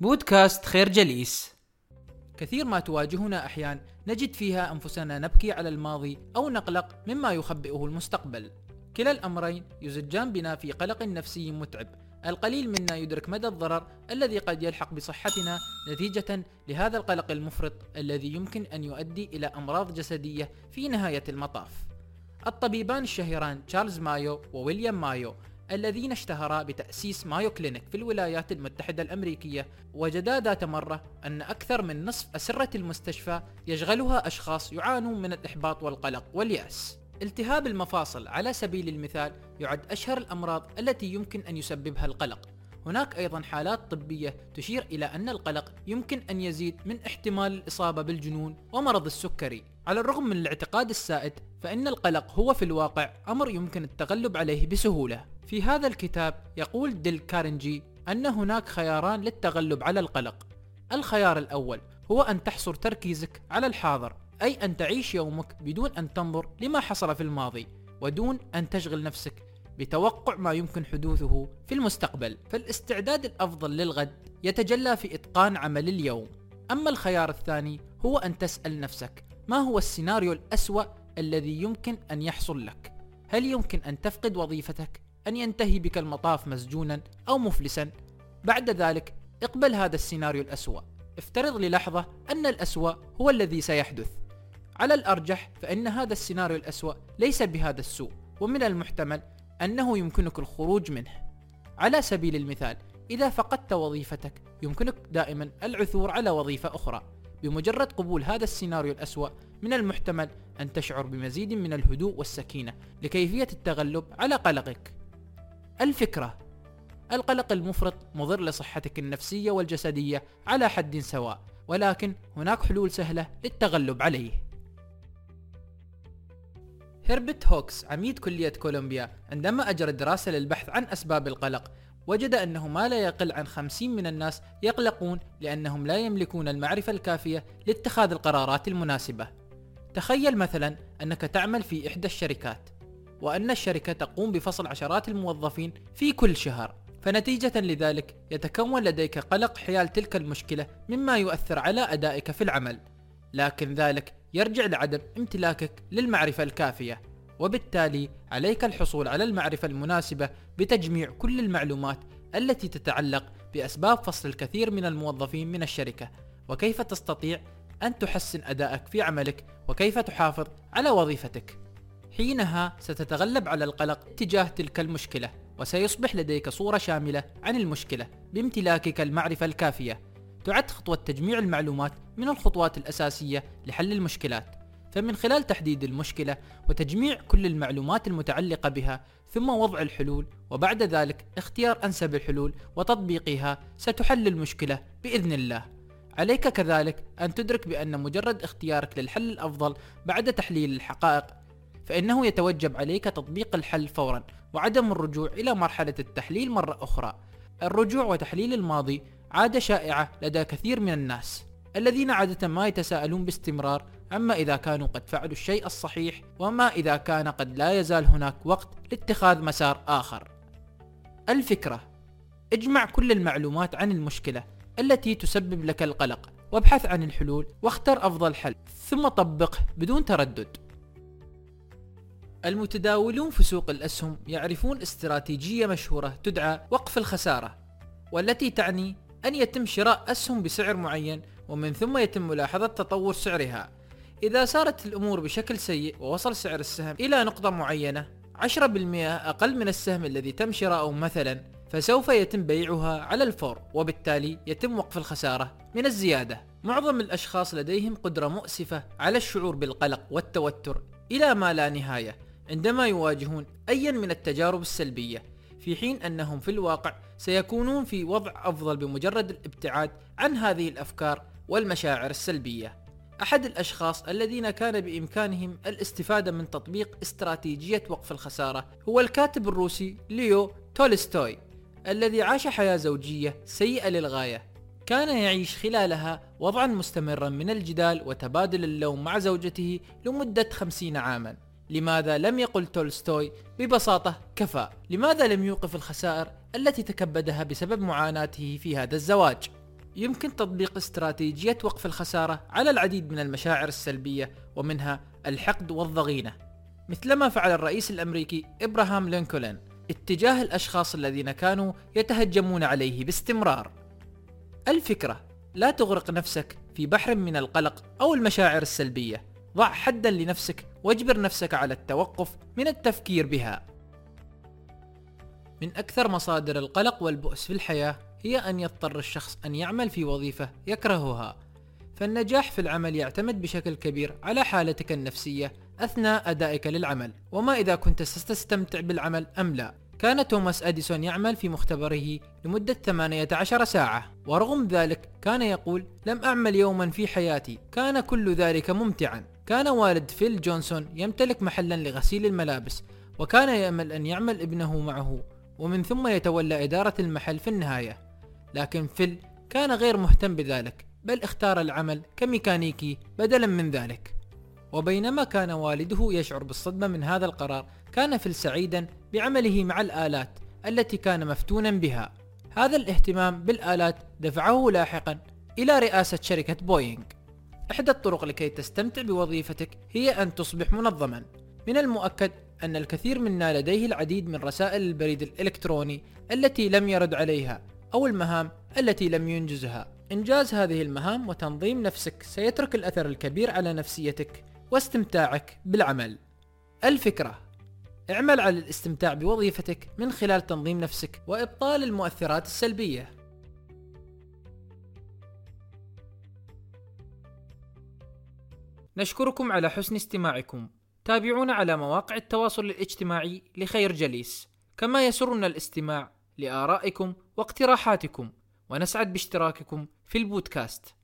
بودكاست خير جليس. كثير ما تواجهنا أحيان نجد فيها أنفسنا نبكي على الماضي أو نقلق مما يخبئه المستقبل. كلا الأمرين يزجان بنا في قلق نفسي متعب. القليل منا يدرك مدى الضرر الذي قد يلحق بصحتنا نتيجة لهذا القلق المفرط الذي يمكن أن يؤدي إلى أمراض جسدية في نهاية المطاف. الطبيبان الشهيران تشارلز مايو وويليام مايو الذين اشتهرا بتأسيس مايو كلينيك في الولايات المتحدة الأمريكية وجدا ذات مرة أن أكثر من نصف أسرة المستشفى يشغلها أشخاص يعانون من الإحباط والقلق واليأس. التهاب المفاصل على سبيل المثال يعد أشهر الأمراض التي يمكن أن يسببها القلق. هناك أيضا حالات طبية تشير إلى أن القلق يمكن أن يزيد من احتمال الإصابة بالجنون ومرض السكري. على الرغم من الاعتقاد السائد فإن القلق هو في الواقع أمر يمكن التغلب عليه بسهولة. في هذا الكتاب يقول ديل كارنجي أن هناك خياران للتغلب على القلق. الخيار الأول هو أن تحصر تركيزك على الحاضر أي أن تعيش يومك بدون أن تنظر لما حصل في الماضي ودون أن تشغل نفسك بتوقع ما يمكن حدوثه في المستقبل. فالاستعداد الأفضل للغد يتجلى في إتقان عمل اليوم. أما الخيار الثاني هو أن تسأل نفسك ما هو السيناريو الأسوأ الذي يمكن أن يحصل لك. هل يمكن أن تفقد وظيفتك؟ أن ينتهي بك المطاف مسجونا أو مفلسا؟ بعد ذلك اقبل هذا السيناريو الأسوأ. افترض للحظة أن الأسوأ هو الذي سيحدث. على الأرجح فإن هذا السيناريو الأسوأ ليس بهذا السوء ومن المحتمل أنه يمكنك الخروج منه. على سبيل المثال إذا فقدت وظيفتك يمكنك دائما العثور على وظيفة أخرى. بمجرد قبول هذا السيناريو الأسوأ من المحتمل أن تشعر بمزيد من الهدوء والسكينة لكيفية التغلب على قلقك. الفكرة القلق المفرط مضر لصحتك النفسية والجسدية على حد سواء ولكن هناك حلول سهلة للتغلب عليه. هربت هوكس عميد كلية كولومبيا عندما أجرى دراسة للبحث عن أسباب القلق وجد أنه ما لا يقل عن 50 من الناس يقلقون لأنهم لا يملكون المعرفة الكافية لاتخاذ القرارات المناسبة. تخيل مثلا أنك تعمل في إحدى الشركات وأن الشركة تقوم بفصل عشرات الموظفين في كل شهر. فنتيجة لذلك يتكون لديك قلق حيال تلك المشكلة مما يؤثر على أدائك في العمل. لكن ذلك يرجع لعدم امتلاكك للمعرفة الكافية. وبالتالي عليك الحصول على المعرفة المناسبة بتجميع كل المعلومات التي تتعلق بأسباب فصل الكثير من الموظفين من الشركة. وكيف تستطيع أن تحسن أدائك في عملك وكيف تحافظ على وظيفتك. حينها ستتغلب على القلق تجاه تلك المشكلة وسيصبح لديك صورة شاملة عن المشكلة بامتلاكك المعرفة الكافية. تعد خطوة تجميع المعلومات من الخطوات الأساسية لحل المشكلات. فمن خلال تحديد المشكلة وتجميع كل المعلومات المتعلقة بها ثم وضع الحلول وبعد ذلك اختيار أنسب الحلول وتطبيقها ستحل المشكلة بإذن الله. عليك كذلك أن تدرك بأن مجرد اختيارك للحل الأفضل بعد تحليل الحقائق فإنه يتوجب عليك تطبيق الحل فورا وعدم الرجوع إلى مرحلة التحليل مرة أخرى. الرجوع وتحليل الماضي عادة شائعة لدى كثير من الناس الذين عادة ما يتساءلون باستمرار أما إذا كانوا قد فعلوا الشيء الصحيح وما إذا كان قد لا يزال هناك وقت لاتخاذ مسار آخر. الفكرة اجمع كل المعلومات عن المشكلة التي تسبب لك القلق. وابحث عن الحلول واختر أفضل حل ثم طبقه بدون تردد. المتداولون في سوق الأسهم يعرفون استراتيجية مشهورة تدعى وقف الخسارة والتي تعني أن يتم شراء أسهم بسعر معين ومن ثم يتم ملاحظة تطور سعرها. إذا سارت الأمور بشكل سيء ووصل سعر السهم إلى نقطة معينة 10% أقل من السهم الذي تم شراؤه مثلا. فسوف يتم بيعها على الفور وبالتالي يتم وقف الخسارة من الزيادة. معظم الأشخاص لديهم قدرة مؤسفة على الشعور بالقلق والتوتر إلى ما لا نهاية عندما يواجهون أيا من التجارب السلبية في حين أنهم في الواقع سيكونون في وضع أفضل بمجرد الابتعاد عن هذه الأفكار والمشاعر السلبية. أحد الأشخاص الذين كان بإمكانهم الاستفادة من تطبيق استراتيجية وقف الخسارة هو الكاتب الروسي ليو تولستوي. الذي عاش حياة زوجية سيئة للغاية. كان يعيش خلالها وضعا مستمرا من الجدال وتبادل اللوم مع زوجته لمدة خمسين عاما. لماذا لم يقل تولستوي؟ ببساطة كفى. لماذا لم يوقف الخسائر التي تكبدها بسبب معاناته في هذا الزواج؟ يمكن تطبيق استراتيجية وقف الخسارة على العديد من المشاعر السلبية ومنها الحقد والضغينة. مثلما فعل الرئيس الأمريكي إبراهام لينكولن اتجاه الأشخاص الذين كانوا يتهجمون عليه باستمرار. الفكرة لا تغرق نفسك في بحر من القلق أو المشاعر السلبية. ضع حدا لنفسك واجبر نفسك على التوقف من التفكير بها. من أكثر مصادر القلق والبؤس في الحياة هي أن يضطر الشخص أن يعمل في وظيفة يكرهها. فالنجاح في العمل يعتمد بشكل كبير على حالتك النفسية أثناء أدائك للعمل وما إذا كنت ستستمتع بالعمل أم لا. كان توماس أديسون يعمل في مختبره لمدة 18 ساعة. ورغم ذلك كان يقول لم أعمل يوما في حياتي. كان كل ذلك ممتعا. كان والد فيل جونسون يمتلك محلا لغسيل الملابس وكان يأمل أن يعمل ابنه معه ومن ثم يتولى إدارة المحل في النهاية. لكن فيل كان غير مهتم بذلك بل اختار العمل كميكانيكي بدلا من ذلك. وبينما كان والده يشعر بالصدمة من هذا القرار كان فيل سعيدا بعمله مع الآلات التي كان مفتونا بها. هذا الاهتمام بالآلات دفعه لاحقا إلى رئاسة شركة بوينغ. إحدى الطرق لكي تستمتع بوظيفتك هي أن تصبح منظما. من المؤكد أن الكثير منا لديه العديد من رسائل البريد الإلكتروني التي لم يرد عليها أو المهام التي لم ينجزها. إنجاز هذه المهام وتنظيم نفسك سيترك الأثر الكبير على نفسيتك. واستمتاعك بالعمل. الفكرة اعمل على الاستمتاع بوظيفتك من خلال تنظيم نفسك وإبطال المؤثرات السلبية. نشكركم على حسن استماعكم. تابعونا على مواقع التواصل الاجتماعي لخير جليس. كما يسرنا الاستماع لآرائكم واقتراحاتكم. ونسعد باشتراككم في البودكاست.